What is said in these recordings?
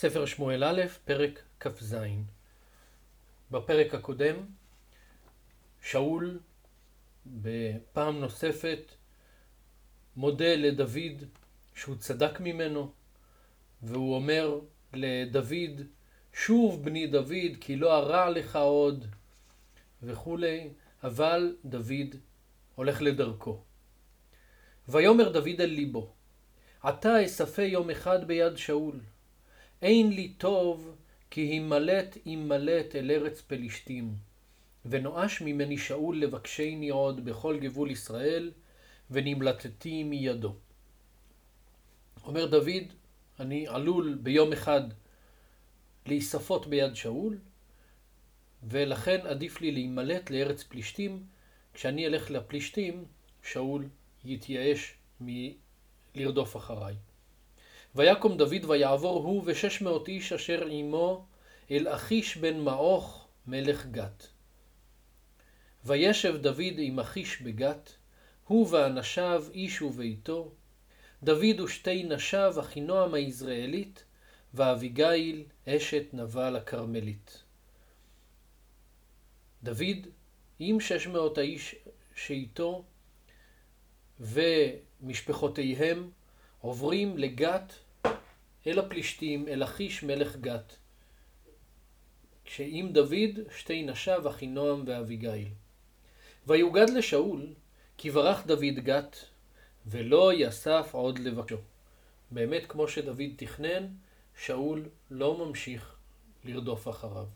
ספר שמואל א', פרק כ"ז. בפרק הקודם, שאול בפעם נוספת מודה לדוד שהוא צדק ממנו, והוא אומר לדוד, שוב בני דוד, כי לא הרע לך עוד, וכולי, אבל דוד הולך לדרכו. ויאמר דוד אל ליבו, עתה אספה יום אחד ביד שאול, אין לי טוב כי הימלט ימלט אל ארץ פלישתים, ונואש ממני שאול לבקשני עוד בכל גבול ישראל, ונמלטתי מידו. אומר דוד, אני עלול ביום אחד להיספות ביד שאול, ולכן עדיף לי להימלט לארץ פלישתים. כשאני אלך לפלישתים, שאול יתייאש מלרדוף אחריי. ויקום דוד ויעבור הוא ושש מאות איש אשר עמו אל אחיש בן מעוך מלך גת. וישב דוד עם אחיש בגת, הוא ואנשיו איש וביתו, דוד ושתי נשיו אחינועם היזרעאלית, ואביגיל אשת נבל הכרמלית. דוד עם שש מאות האיש שאיתו ומשפחותיהם עוברים לגת אל הפלישתים, אל אחיש מלך גת. כשעם דוד שתי נשיו אחינועם ואביגיל. ויוגד לשאול כי ברח דוד גת ולא יסף עוד לבקשו. באמת כמו שדוד תכנן, שאול לא ממשיך לרדוף אחריו.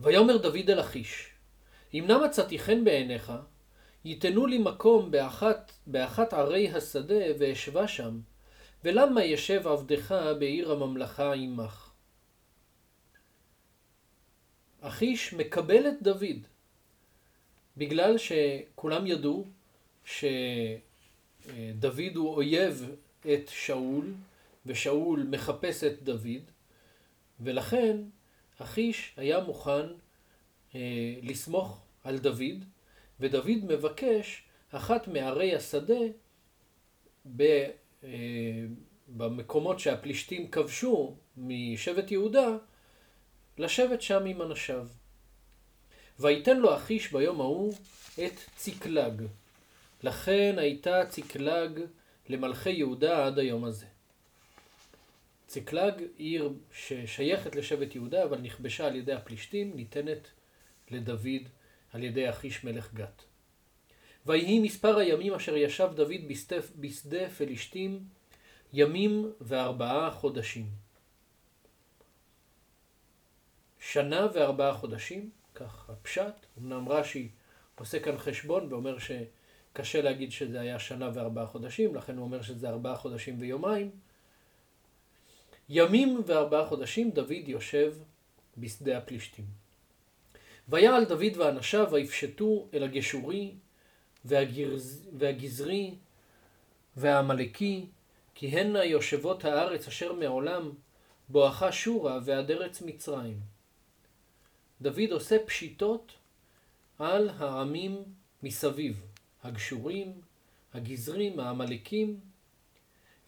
ויאמר דוד אל אחיש, אם נא מצאתי חן בעיניך, ייתנו לי מקום באחת, באחת ערי השדה ואשבה שם, ולמה ישב עבדך בעיר הממלכה עמך? אחיש מקבל את דוד, בגלל שכולם ידעו שדוד הוא אויב את שאול, ושאול מחפש את דוד, ולכן אחיש היה מוכן אה, לסמוך על דוד, ודוד מבקש אחת מערי השדה ב, אה, במקומות שהפלישתים כבשו משבט יהודה, לשבת שם עם אנשיו. ויתן לו אחיש ביום ההוא את ציקלג. לכן הייתה ציקלג למלכי יהודה עד היום הזה. ציקלג, עיר ששייכת לשבט יהודה, אבל נכבשה על ידי הפלישתים, ניתנת לדוד על ידי אחיש מלך גת. ויהי מספר הימים אשר ישב דוד בשדה פלישתים, ימים וארבעה חודשים. שנה וארבעה חודשים, כך הפשט, אמנם רש"י עושה כאן חשבון ואומר שקשה להגיד שזה היה שנה וארבעה חודשים, לכן הוא אומר שזה ארבעה חודשים ויומיים. ימים וארבעה חודשים דוד יושב בשדה הפלישתים. ויעל דוד ואנשיו ויפשטו אל הגשורי והגרז, והגזרי והעמלקי, כי הנה יושבות הארץ אשר מעולם בואכה שורה ועד ארץ מצרים. דוד עושה פשיטות על העמים מסביב, הגשורים, הגזרים, העמלקים,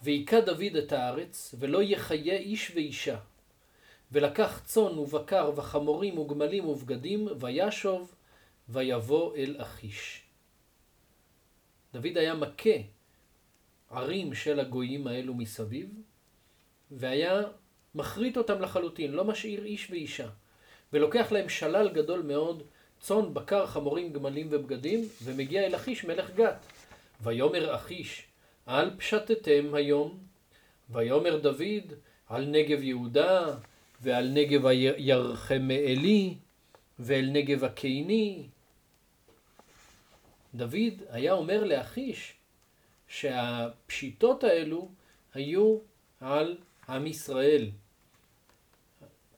והיכה דוד את הארץ, ולא יחיה איש ואישה. ולקח צאן ובקר וחמורים וגמלים ובגדים, וישוב ויבוא אל אחיש. דוד היה מכה ערים של הגויים האלו מסביב, והיה מחריט אותם לחלוטין, לא משאיר איש ואישה. ולוקח להם שלל גדול מאוד, צאן, בקר, חמורים, גמלים ובגדים, ומגיע אל אחיש מלך גת. ויאמר אחיש, אל פשטתם היום, ויאמר דוד, על נגב יהודה, ועל נגב הירחמאלי, ואל נגב הקיני. דוד היה אומר לאחיש שהפשיטות האלו היו על עם ישראל,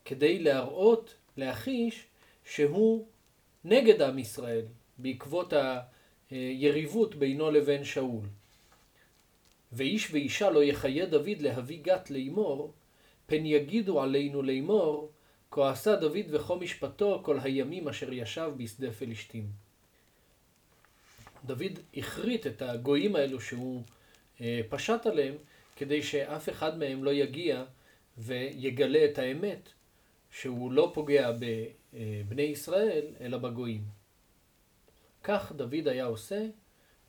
כדי להראות לאחיש שהוא נגד עם ישראל, בעקבות היריבות בינו לבין שאול. ואיש ואישה לא יחיה דוד להביא גת לאמור, פן יגידו עלינו לאמור, כה עשה דוד וכה משפטו כל הימים אשר ישב בשדה פלישתים. דוד הכרית את הגויים האלו שהוא אה, פשט עליהם, כדי שאף אחד מהם לא יגיע ויגלה את האמת, שהוא לא פוגע בבני ישראל, אלא בגויים. כך דוד היה עושה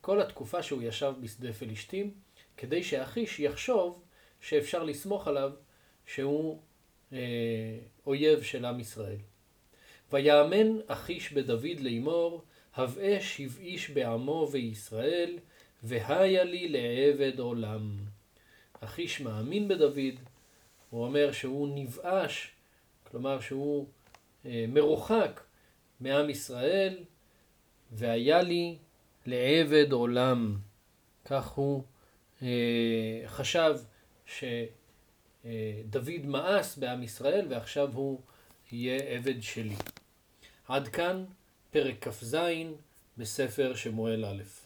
כל התקופה שהוא ישב בשדה פלישתים, כדי שאחיש יחשוב שאפשר לסמוך עליו שהוא אה, אויב של עם ישראל. ויאמן אחיש בדוד לאמור, הבאה שבעיש בעמו וישראל, והיה לי לעבד עולם. אחיש מאמין בדוד, הוא אומר שהוא נבאש, כלומר שהוא אה, מרוחק מעם ישראל, והיה לי לעבד עולם. כך הוא אה, חשב שדוד מאס בעם ישראל ועכשיו הוא יהיה עבד שלי. עד כאן פרק כ"ז בספר שמואל א'.